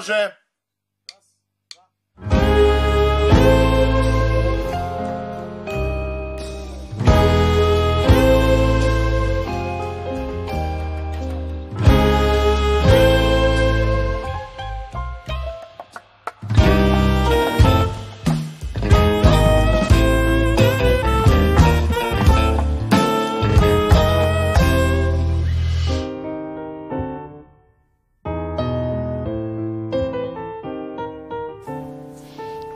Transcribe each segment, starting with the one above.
Može.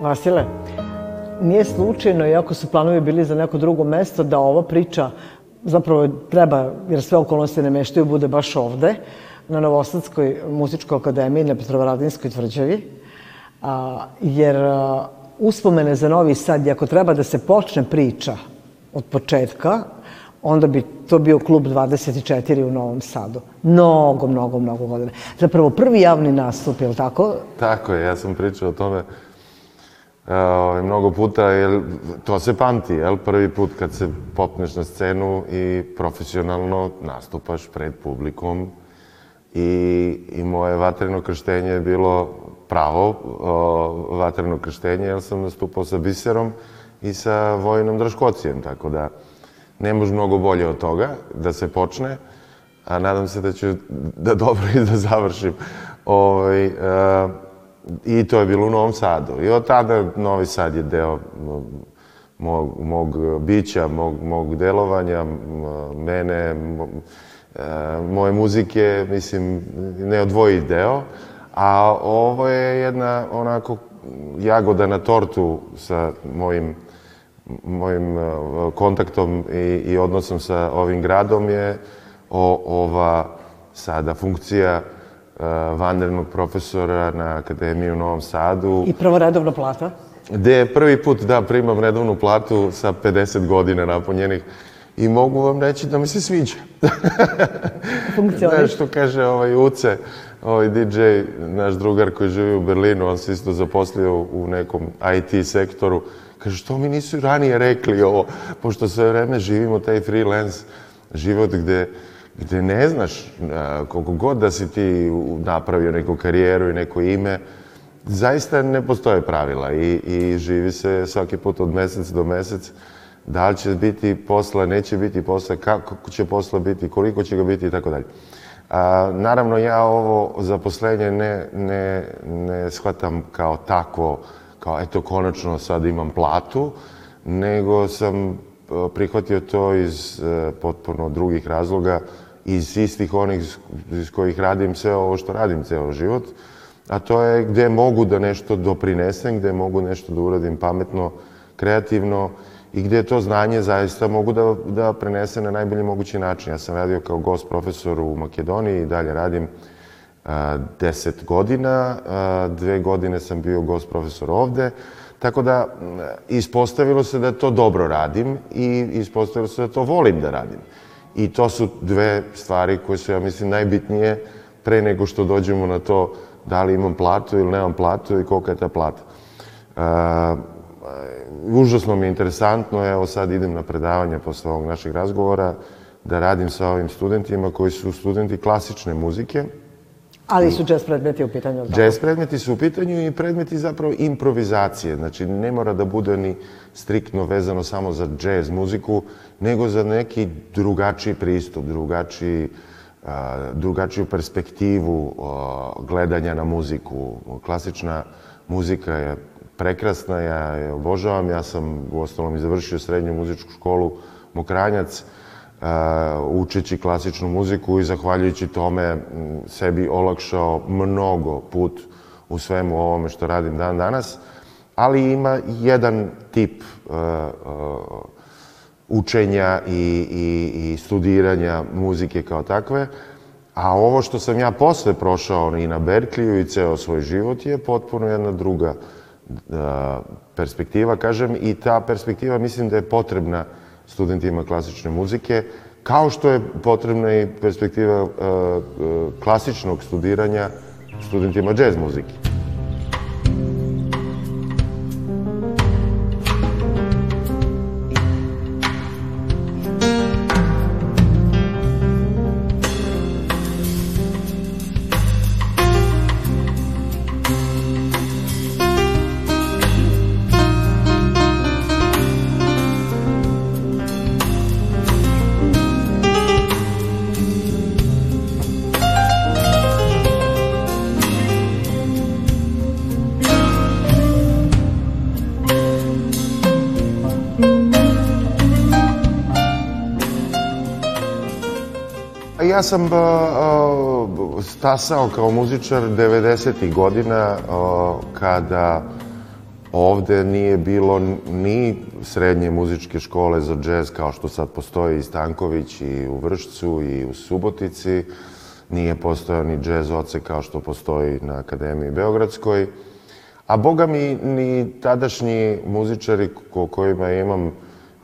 Vasile, nije slučajno, iako su planovi bili za neko drugo mesto, da ova priča zapravo treba, jer sve okolnosti ne meštaju, bude baš ovde, na Novosadskoj muzičkoj akademiji, na Petrovaradinskoj tvrđavi, a, jer a, uspomene za Novi Sad, i ako treba da se počne priča od početka, onda bi to bio klub 24 u Novom Sadu. Mnogo, mnogo, mnogo godina. Zapravo prvi javni nastup, je li tako? Tako je, ja sam pričao o tome uh, mnogo puta, jer to se pamti, jel? Prvi put kad se popneš na scenu i profesionalno nastupaš pred publikom i, i moje vatreno krštenje je bilo pravo uh, vatreno krštenje, jer sam nastupao sa Biserom i sa Vojinom Draškocijem, tako da ne može mnogo bolje od toga da se počne, a nadam se da ću da dobro i da završim. Ovaj, uh, I to je bilo u Novom Sadu. I od tada Novi Sad je deo mog, mog bića, mog, mog delovanja, mene, moje muzike, mislim, neodvojiv deo. A ovo je jedna onako jagoda na tortu sa mojim, mojim kontaktom i, i odnosom sa ovim gradom je o, ova sada funkcija vanrednog profesora na Akademiji u Novom Sadu. I prvo redovna plata? Gde prvi put, da, primam redovnu platu sa 50 godina napunjenih i mogu vam reći da mi se sviđa. Funkcioniš? Znaš što kaže ovaj Uce, ovaj DJ, naš drugar koji živi u Berlinu, on se isto zaposlio u nekom IT sektoru. Kaže, što mi nisu ranije rekli ovo, pošto sve vreme živimo taj freelance život gde gde ne znaš koliko god da si ti napravio neku karijeru i neko ime, zaista ne postoje pravila i, i živi se svaki put od mesec do mesec. Da li će biti posla, neće biti posla, kako će posla biti, koliko će ga biti i tako dalje. A, naravno, ja ovo zaposlenje ne, ne, ne shvatam kao tako, kao eto, konačno sad imam platu, nego sam prihvatio to iz potpuno drugih razloga, iz istih onih iz kojih radim sve ovo što radim ceo život, a to je gde mogu da nešto doprinesem, gde mogu nešto da uradim pametno, kreativno i gde to znanje zaista mogu da, da prenesem na najbolji mogući način. Ja sam radio kao gost profesor u Makedoniji i dalje radim a, deset godina, a, dve godine sam bio gost profesor ovde, tako da ispostavilo se da to dobro radim i ispostavilo se da to volim da radim. I to su dve stvari koje su, ja mislim, najbitnije pre nego što dođemo na to da li imam platu ili nemam platu i kolika je ta plata. Uh, užasno mi je interesantno, evo sad idem na predavanje posle ovog našeg razgovora, da radim sa ovim studentima koji su studenti klasične muzike. Ali su jazz predmeti u pitanju, tako? Jazz predmeti su u pitanju i predmeti zapravo improvizacije. Znači, ne mora da bude ni striktno vezano samo za jazz muziku, nego za neki drugačiji pristup, drugačiji, drugačiju perspektivu gledanja na muziku. Klasična muzika je prekrasna, ja je obožavam, ja sam u ostalom i završio srednju muzičku školu Mokranjac, učeći klasičnu muziku i zahvaljujući tome sebi olakšao mnogo put u svemu ovome što radim dan danas, ali ima jedan tip učenja i, i, i studiranja muzike kao takve. A ovo što sam ja posle prošao i na Berkliju i ceo svoj život je potpuno jedna druga a, perspektiva, kažem, i ta perspektiva mislim da je potrebna studentima klasične muzike, kao što je potrebna i perspektiva a, a, klasičnog studiranja studentima džez muzike. Ja sam a, stasao kao muzičar 90. godina a, kada ovde nije bilo ni srednje muzičke škole za džez kao što sad postoji i Stanković i u Vršcu i u Subotici. Nije postojao ni džez oce kao što postoji na Akademiji Beogradskoj. A boga mi ni tadašnji muzičari ko kojima imam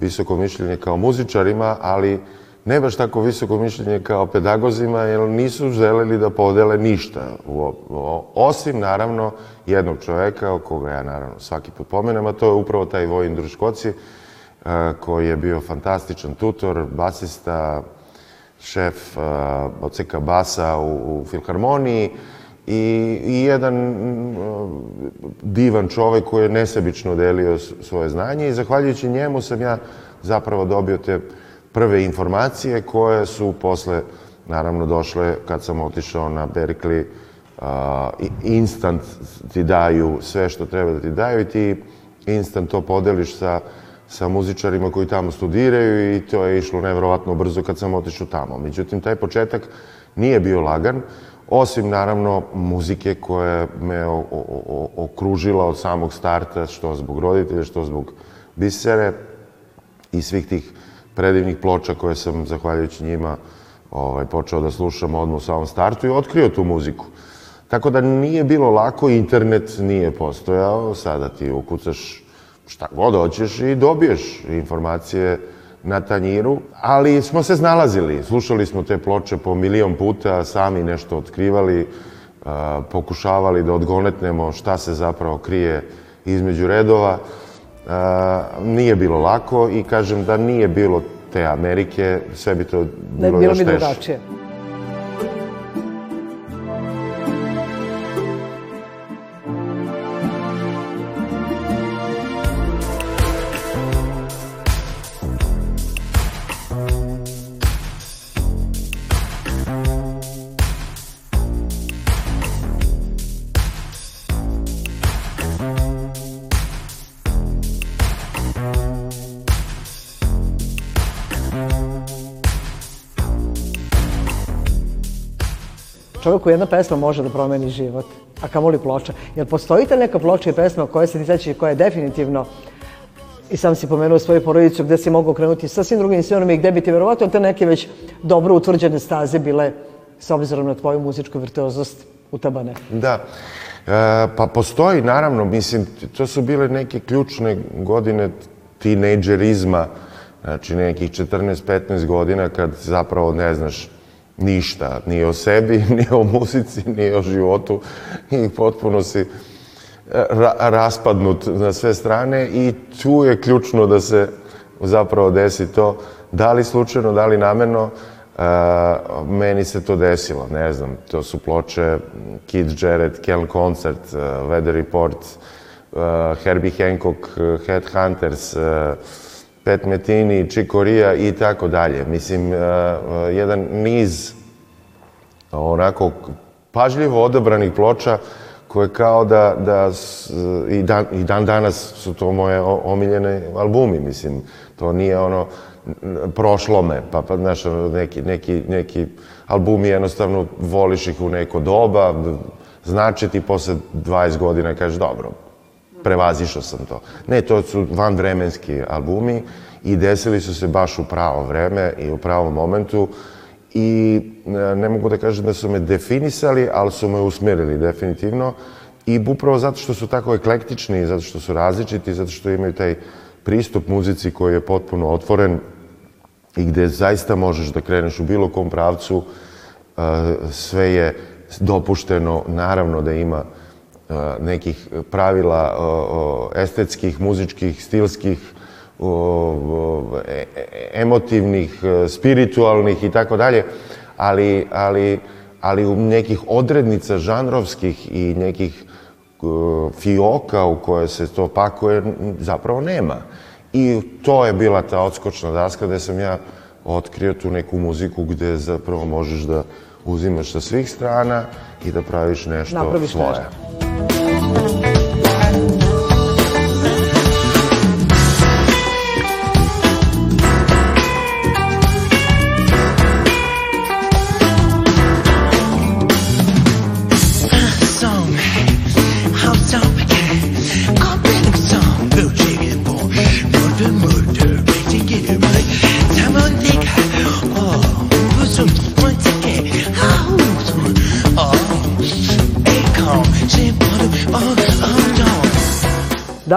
visoko mišljenje kao muzičarima, ali ne baš tako visoko mišljenje kao pedagozima, jer nisu želeli da podele ništa. Osim, naravno, jednog čoveka, koga ja, naravno, svaki put pomenem, a to je upravo taj Vojin Druškoci, e, koji je bio fantastičan tutor, basista, šef uh, odseka basa u, u Filharmoniji i, i jedan uh, divan čovek koji je nesebično delio svoje znanje i zahvaljujući njemu sam ja zapravo dobio te prve informacije koje su posle naravno došle kad sam otišao na Berkeley uh, instant ti daju sve što treba da ti daju i ti instant to podeliš sa sa muzičarima koji tamo studiraju i to je išlo nevrovatno brzo kad sam otišao tamo. Međutim, taj početak nije bio lagan, osim naravno muzike koja me o, o, okružila od samog starta, što zbog roditelja, što zbog bisere i svih tih predivnih ploča koje sam, zahvaljujući njima, ovaj, počeo da slušam odmah u samom startu i otkrio tu muziku. Tako da nije bilo lako, internet nije postojao, sada ti ukucaš šta god hoćeš i dobiješ informacije na tanjiru, ali smo se znalazili, slušali smo te ploče po milion puta, sami nešto otkrivali, pokušavali da odgonetnemo šta se zapravo krije između redova. Nije bilo lako i kažem da nije bilo te Amerike, sve bi to bilo, bilo još teže. Bilo bi drugačije. Čoveku jedna pesma može da promeni život, a kamoli ploča. Jel postoji ta neka ploča i pesma koja se ti sećaš koja je definitivno i sam si pomenuo svoju porodicu gde si mogao krenuti sa svim drugim svijenom i gde bi ti verovatno te neke već dobro utvrđene staze bile s obzirom na tvoju muzičku virtuoznost utabane. Da. E, pa postoji, naravno, mislim, to su bile neke ključne godine tinejdžerizma, znači nekih 14-15 godina kad zapravo ne znaš ništa, ni o sebi, ni o muzici, ni o životu. I potpuno si e, ra raspadnut na sve strane i tu je ključno da se zapravo desi to, da li slučajno, da li namerno, Uh, meni se to desilo, ne znam, to su ploče Keith Jarrett, Keln Concert, uh, Weather Report, uh, Herbie Hancock, Headhunters, uh, Pet Metini, Čikorija i tako dalje. Mislim, e, e, jedan niz onako pažljivo odabranih ploča koje kao da, da i, dan, i dan danas su to moje omiljene albumi, mislim, to nije ono prošlo me, pa, pa znaš, neki, neki, neki albumi jednostavno voliš ih u neko doba, znači ti posle 20 godina kažeš dobro, prevazišao sam to. Ne, to su vanvremenski albumi i desili su se baš u pravo vreme i u pravom momentu i e, ne mogu da kažem da su me definisali, ali su me usmerili definitivno i upravo zato što su tako eklektični, zato što su različiti, zato što imaju taj pristup muzici koji je potpuno otvoren i gde zaista možeš da kreneš u bilo kom pravcu, e, sve je dopušteno, naravno da ima nekih pravila estetskih, muzičkih, stilskih, e, e, emotivnih, e, spiritualnih i tako dalje, ali, ali, ali u nekih odrednica žanrovskih i nekih fioka u koje se to pakuje zapravo nema. I to je bila ta odskočna daska gde sam ja otkrio tu neku muziku gde zapravo možeš da uzimaš sa svih strana i da praviš nešto Napraviš svoje. Nešto.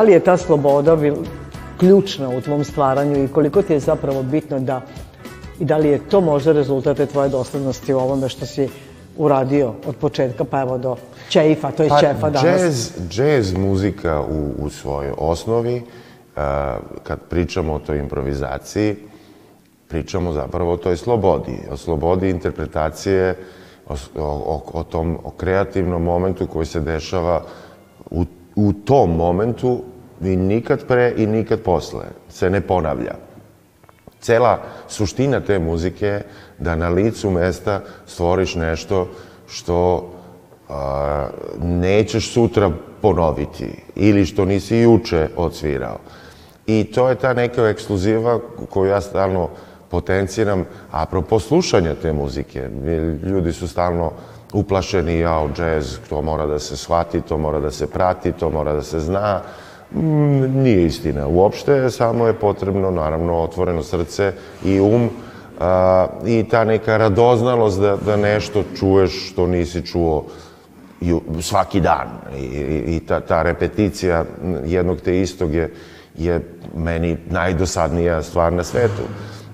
Li je ta sloboda ključna u tvom stvaranju i koliko ti je zapravo bitno da i da li je to možda rezultate tvoje doslednosti u ovome što si uradio od početka pa evo do Čeifa, to je pa, Čefa danas? Jazz, jazz muzika u, u svojoj osnovi, uh, kad pričamo o toj improvizaciji, pričamo zapravo o toj slobodi, o slobodi interpretacije, o, o, o tom o kreativnom momentu koji se dešava u, u tom momentu i nikad pre i nikad posle se ne ponavlja. Cela suština te muzike je da na licu mesta stvoriš nešto što a, nećeš sutra ponoviti ili što nisi juče odsvirao. I to je ta neka ekskluziva koju ja stalno potenciram, apropo slušanja te muzike. Ljudi su stalno uplašeni, jao, džez, to mora da se shvati, to mora da se prati, to mora da se zna. Nije istina. Uopšte, samo je potrebno, naravno, otvoreno srce i um a, i ta neka radoznalost da, da nešto čuješ što nisi čuo ju, svaki dan. I, i ta, ta repeticija jednog te istog je, je meni najdosadnija stvar na svetu.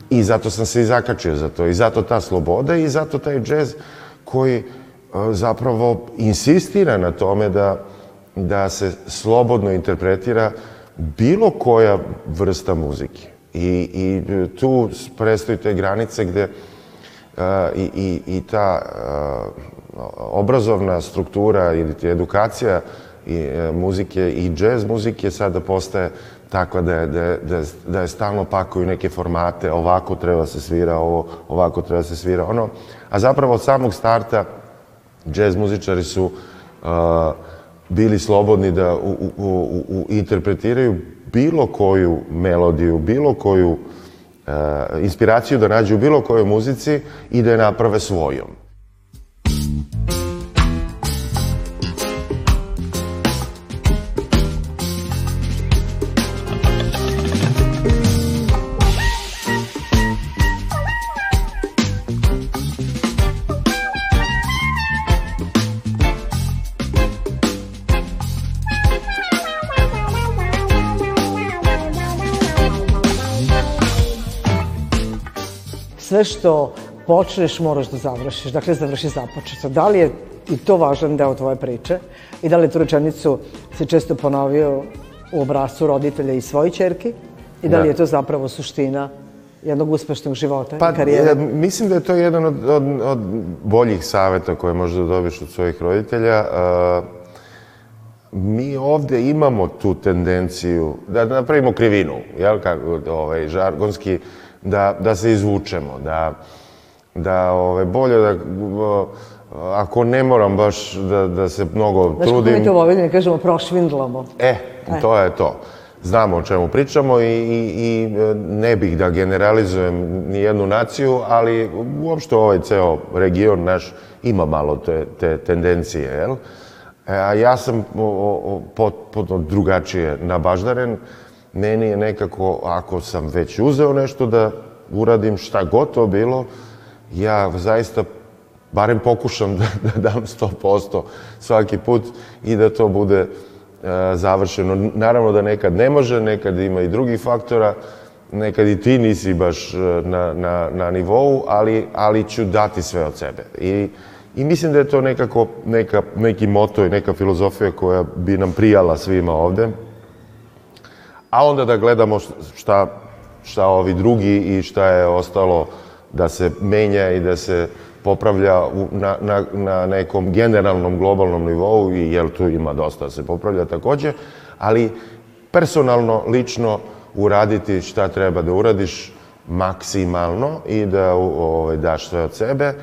I zato sam se i zakačio za to. I zato ta sloboda i zato taj džez koji zapravo insistira na tome da da se slobodno interpretira bilo koja vrsta muzike. I, i tu prestaju te granice gde uh, i, i, i ta uh, obrazovna struktura ili edukacija i, uh, muzike i džez muzike sada postaje takva da je, da, da, da je stalno pakuju neke formate, ovako treba se svira ovo, ovako treba se svira ono. A zapravo od samog starta džez muzičari su uh, bili slobodni da u, u, u, u interpretiraju bilo koju melodiju, bilo koju uh, inspiraciju da nađu u bilo kojoj muzici i da je naprave svojom. Sve što počneš moraš da završiš, dakle završi započeto. Da li je i to važan deo tvoje priče i da li tu rečenicu si često ponovio u obrazcu roditelja i svoje čerke i da li da. je to zapravo suština jednog uspešnog života pa, i karijere? Ja, mislim da je to jedan od, od, od boljih saveta koje možda dobiš od svojih roditelja. Uh, mi ovde imamo tu tendenciju da napravimo krivinu, jel, kako, ovaj, žargonski, da, da se izvučemo, da, da ove, bolje da ako ne moram baš da, da se mnogo Znaš, trudim... Znaš kako mi to Vojvodini kažemo, prošvindlamo. E, e, to je to. Znamo o čemu pričamo i, i, i ne bih da generalizujem ni jednu naciju, ali uopšte ovaj ceo region naš ima malo te, te tendencije, jel? E, a ja sam potpuno drugačije nabaždaren. Meni je nekako, ako sam već uzeo nešto da uradim šta god to bilo, ja zaista barem pokušam da, da dam 100% svaki put i da to bude e, završeno. Naravno da nekad ne može, nekad ima i drugih faktora, nekad i ti nisi baš e, na, na, na nivou, ali, ali ću dati sve od sebe. I, I mislim da je to nekako neka, neki moto i neka filozofija koja bi nam prijala svima ovde a onda da gledamo šta, šta ovi drugi i šta je ostalo da se menja i da se popravlja u, na, na, na nekom generalnom globalnom nivou i jel tu ima dosta da se popravlja takođe, ali personalno, lično uraditi šta treba da uradiš maksimalno i da ovaj, daš sve od sebe,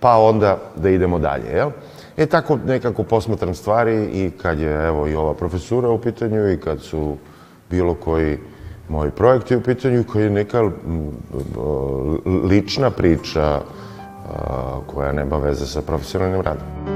pa onda da idemo dalje, jel? E tako nekako posmatram stvari i kad je evo i ova profesura u pitanju i kad su bilo koji moj projekt je u pitanju koji je neka lična priča koja nema veze sa profesionalnim radom.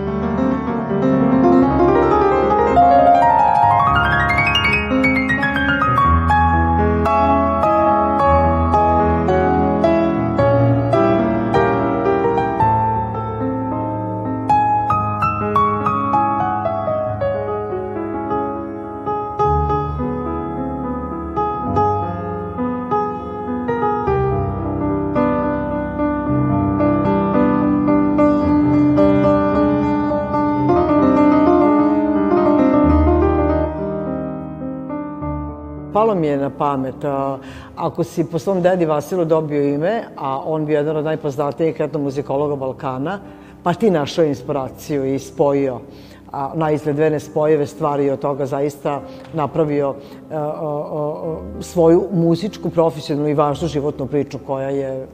Mi je na pamet, ako si po svom dedi Vasilu dobio ime, a on bi jedan od najpoznatijih etnomuzikologa Balkana, pa ti našao inspiraciju i spojio a, na izgled dve nespojeve stvari od toga zaista napravio a, a, a, svoju muzičku, profesionalnu i važnu životnu priču koja je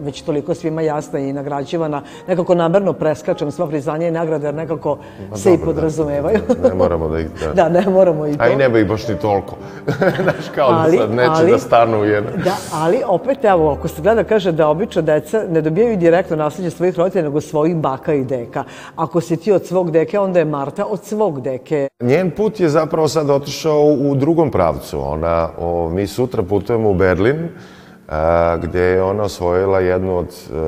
već toliko svima jasna i nagrađivana. Nekako namerno preskačem sva priznanja i nagrade, jer nekako Ma, se dobro, i da. podrazumevaju. Da, ne moramo da ih... Da. da, ne moramo i to. A i ne bi baš ni toliko. Znaš, kao ali, da sad neće ali, da stanu u jedan. Da, ali opet, evo, ako se gleda, kaže da obično deca ne dobijaju direktno nasljeđe svojih roditelja, nego svojih baka i deka. Ako si ti od svog deke, onda je Marta od svog deke. Njen put je zapravo sad otišao u drugom pravcu. Ona, o, mi sutra putujemo u Berlin, gde je ona osvojila jednu od, e, e,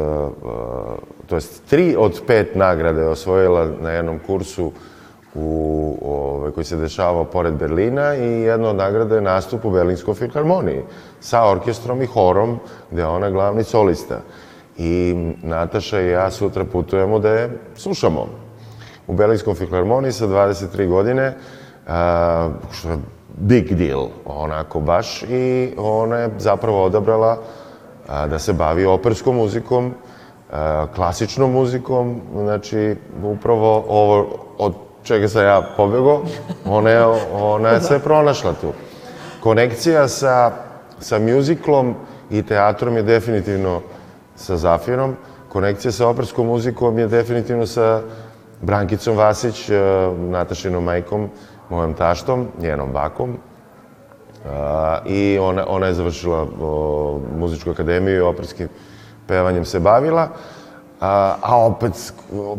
to jest tri od pet nagrade osvojila na jednom kursu u, ovaj, koji se dešavao pored Berlina i jedna od nagrada je nastup u Berlinskoj filharmoniji sa orkestrom i horom gde je ona glavni solista. I Nataša i ja sutra putujemo da je slušamo u Berlinskom filharmoniji sa 23 godine, što je big deal, onako baš, i ona je zapravo odabrala da se bavi operskom muzikom, klasičnom muzikom, znači upravo ovo od čega sam ja pobegao, ona je, ona je sve pronašla tu. Konekcija sa, sa muziklom i teatrom je definitivno sa Zafirom, konekcija sa operskom muzikom je definitivno sa Brankicom Vasić, Natašinom majkom, mojom taštom, njenom bakom. I ona, ona je završila muzičku akademiju i operskim pevanjem se bavila. A, a opet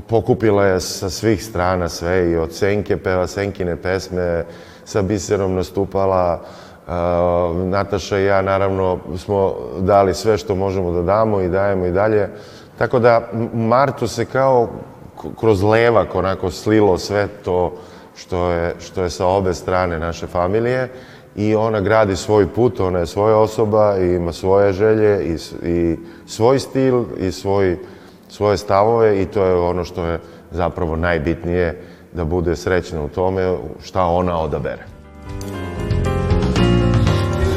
pokupila je sa svih strana sve i od Senke peva Senkine pesme, sa Biserom nastupala, a, Nataša i ja naravno smo dali sve što možemo da damo i dajemo i dalje. Tako da Martu se kao kroz levak onako slilo sve to što je, što je sa obe strane naše familije i ona gradi svoj put, ona je svoja osoba i ima svoje želje i, i svoj stil i svoj, svoje stavove i to je ono što je zapravo najbitnije da bude srećna u tome šta ona odabere.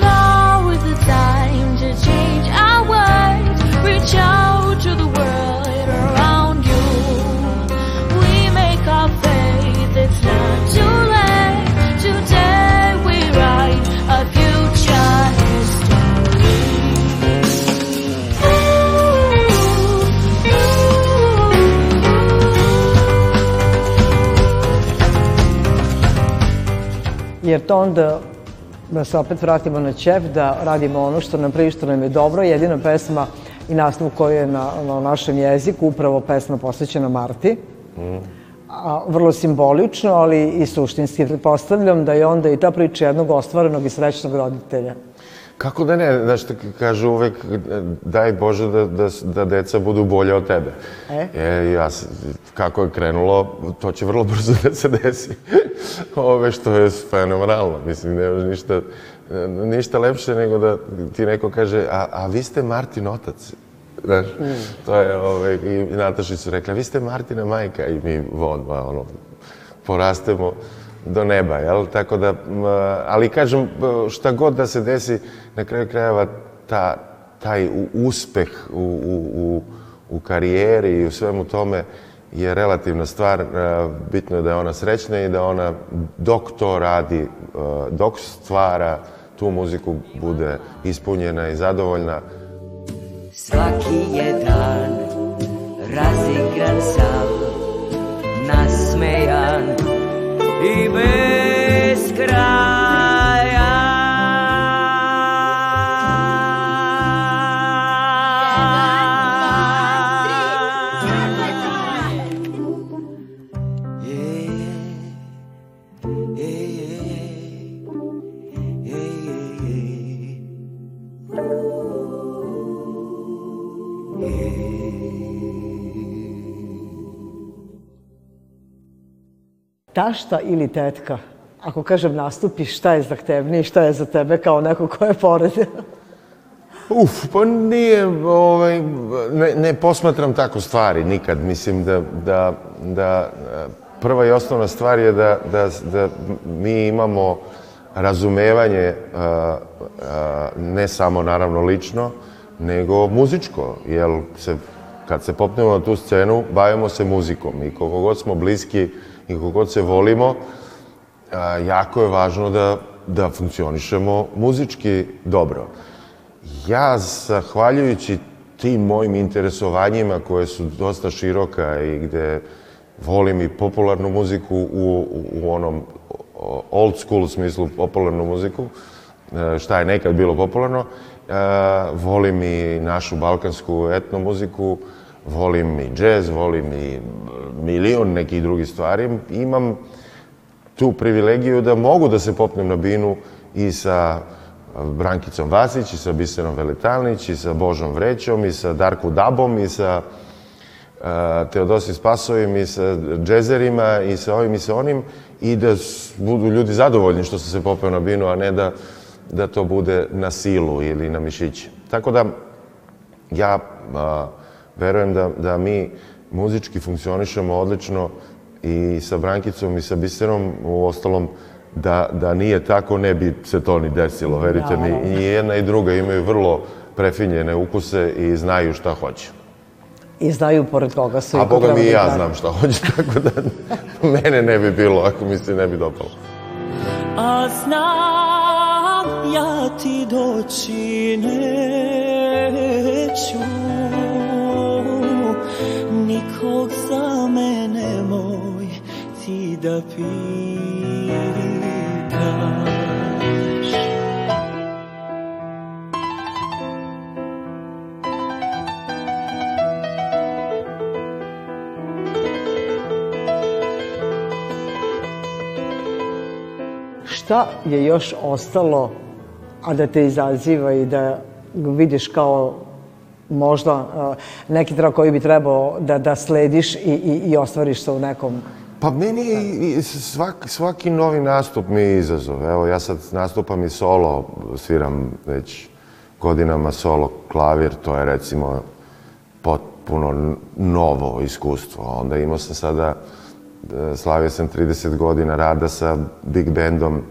Now is the time to change our words, reach out to the jer to onda da se opet vratimo na ćef, da radimo ono što nam prije što nam je dobro. Jedina pesma i nastav koji je na, na našem jeziku, upravo pesma posvećena Marti. Mm. A, vrlo simbolično, ali i suštinski. Pretpostavljam da je onda i ta priča jednog ostvarenog i srećnog roditelja. Kako da ne, znaš, kažu uvek, daj Bože da, da, da deca budu bolje od tebe. E? e ja, kako je krenulo, to će vrlo brzo da se desi. Ove što je fenomenalno, mislim, nemaš ništa, ništa lepše nego da ti neko kaže, a, a vi ste Martin otac. Znaš, mm. to je, ove, i Nataši su rekla, vi ste Martina majka i mi odmah, ono, porastemo do neba, jel? Tako da, ali kažem, šta god da se desi, na kraju krajeva ta, taj uspeh u, u, u, u karijeri i u svemu tome je relativna stvar. Bitno je da je ona srećna i da ona dok to radi, dok stvara tu muziku, bude ispunjena i zadovoljna. Svaki je dan razigran sam, e me. Tašta ili tetka? Ako kažem nastupi, šta je zahtevnije, šta je za tebe kao neko ko je pored? Uf, pa nije, ovaj, ne, ne posmatram tako stvari nikad. Mislim da, da, da prva i osnovna stvar je da, da, da mi imamo razumevanje uh, uh, ne samo naravno lično, nego muzičko, jer se, kad se popnemo na tu scenu, bavimo se muzikom i koliko god smo bliski i koliko god se volimo, uh, jako je važno da, da funkcionišemo muzički dobro. Ja, zahvaljujući tim mojim interesovanjima koje su dosta široka i gde volim i popularnu muziku u, u, u onom old school smislu popularnu muziku, e, šta je nekad bilo popularno, e, volim i našu balkansku etno muziku, volim i džez, volim i milion nekih drugih stvari. Imam tu privilegiju da mogu da se popnem na binu i sa Brankicom Vasić, i sa Biserom Veletalnić, i sa Božom Vrećom, i sa Darku Dabom, i sa uh, Teodosi Spasovim, i sa džezerima, i sa ovim i sa onim, i da budu ljudi zadovoljni što se se popeo na binu, a ne da, da to bude na silu ili na mišiće. Tako da, ja a, verujem da, da mi muzički funkcionišemo odlično i sa Brankicom i sa Biserom, u ostalom, da, da nije tako, ne bi se to ni desilo, verite mi. I jedna i druga imaju vrlo prefinjene ukuse i znaju šta hoće. I znaju pored koga su A boga mi i da ja znam šta hoće, tako da mene ne bi bilo ako mi se ne bi dopalo. A znam ja ti doći neću da pitaš Šta je još ostalo, a da te izaziva i da vidiš kao možda neki trag koji bi trebao da, da slediš i, i, i ostvariš se u nekom Pa meni i svaki, svaki novi nastup mi je izazov. Evo, ja sad nastupam i solo, sviram već godinama solo klavir, to je recimo potpuno novo iskustvo. Onda imao sam sada, e, slavio sam 30 godina rada sa big bandom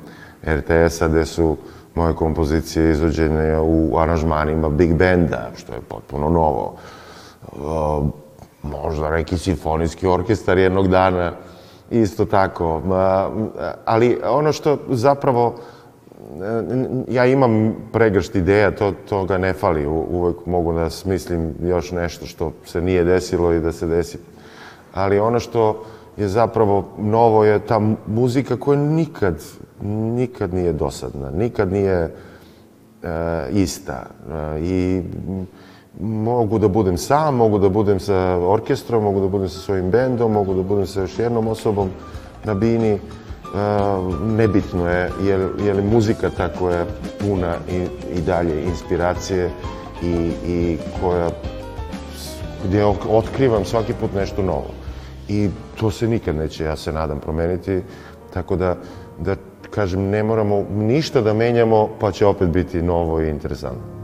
RTS-a, gde su moje kompozicije izvođene u aranžmanima big banda, što je potpuno novo. E, možda neki simfonijski orkestar jednog dana, isto tako. Ali ono što zapravo, e, ja imam pregršt ideja, to, toga ne fali. Uvek mogu da smislim još nešto što se nije desilo i da se desi. Ali ono što je zapravo novo je ta muzika koja nikad, nikad nije dosadna, nikad nije e, ista. E, I mogu da budem sam, mogu da budem sa orkestrom, mogu da budem sa svojim bendom, mogu da budem sa još jednom osobom na bini. E, nebitno je, je, je li muzika ta koja je puna i, i dalje inspiracije i, i koja gdje otkrivam svaki put nešto novo. I to se nikad neće, ja se nadam, promeniti. Tako da, da kažem, ne moramo ništa da menjamo, pa će opet biti novo i interesantno.